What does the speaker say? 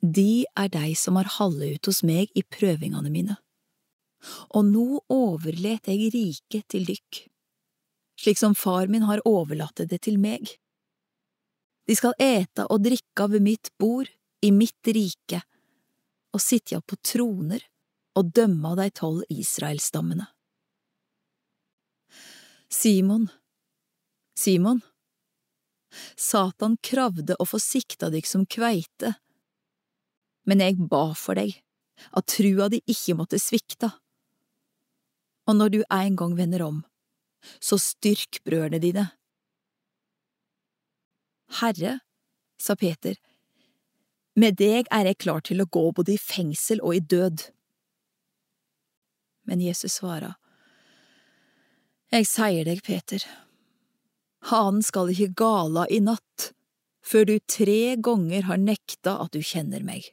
De er dei som har halde ut hos meg i prøvingane mine. Og nå overlet eg riket til dykk, slik som far min har overlatt det til meg. De skal ete og drikke ved mitt bord i mitt rike, og sitja på troner og dømme de tolv Israelsstammene. Simon, Simon, Satan kravde å få sikta dykk som kveite, men jeg ba for deg, at trua di ikke måtte svikte. Og når du en gang vender om, så styrk brødrene dine. Herre, sa Peter, med deg er jeg klar til å gå både i fengsel og i død. Men Jesus svara, Jeg sier deg, Peter, hanen skal ikke gala i natt, før du tre ganger har nekta at du kjenner meg.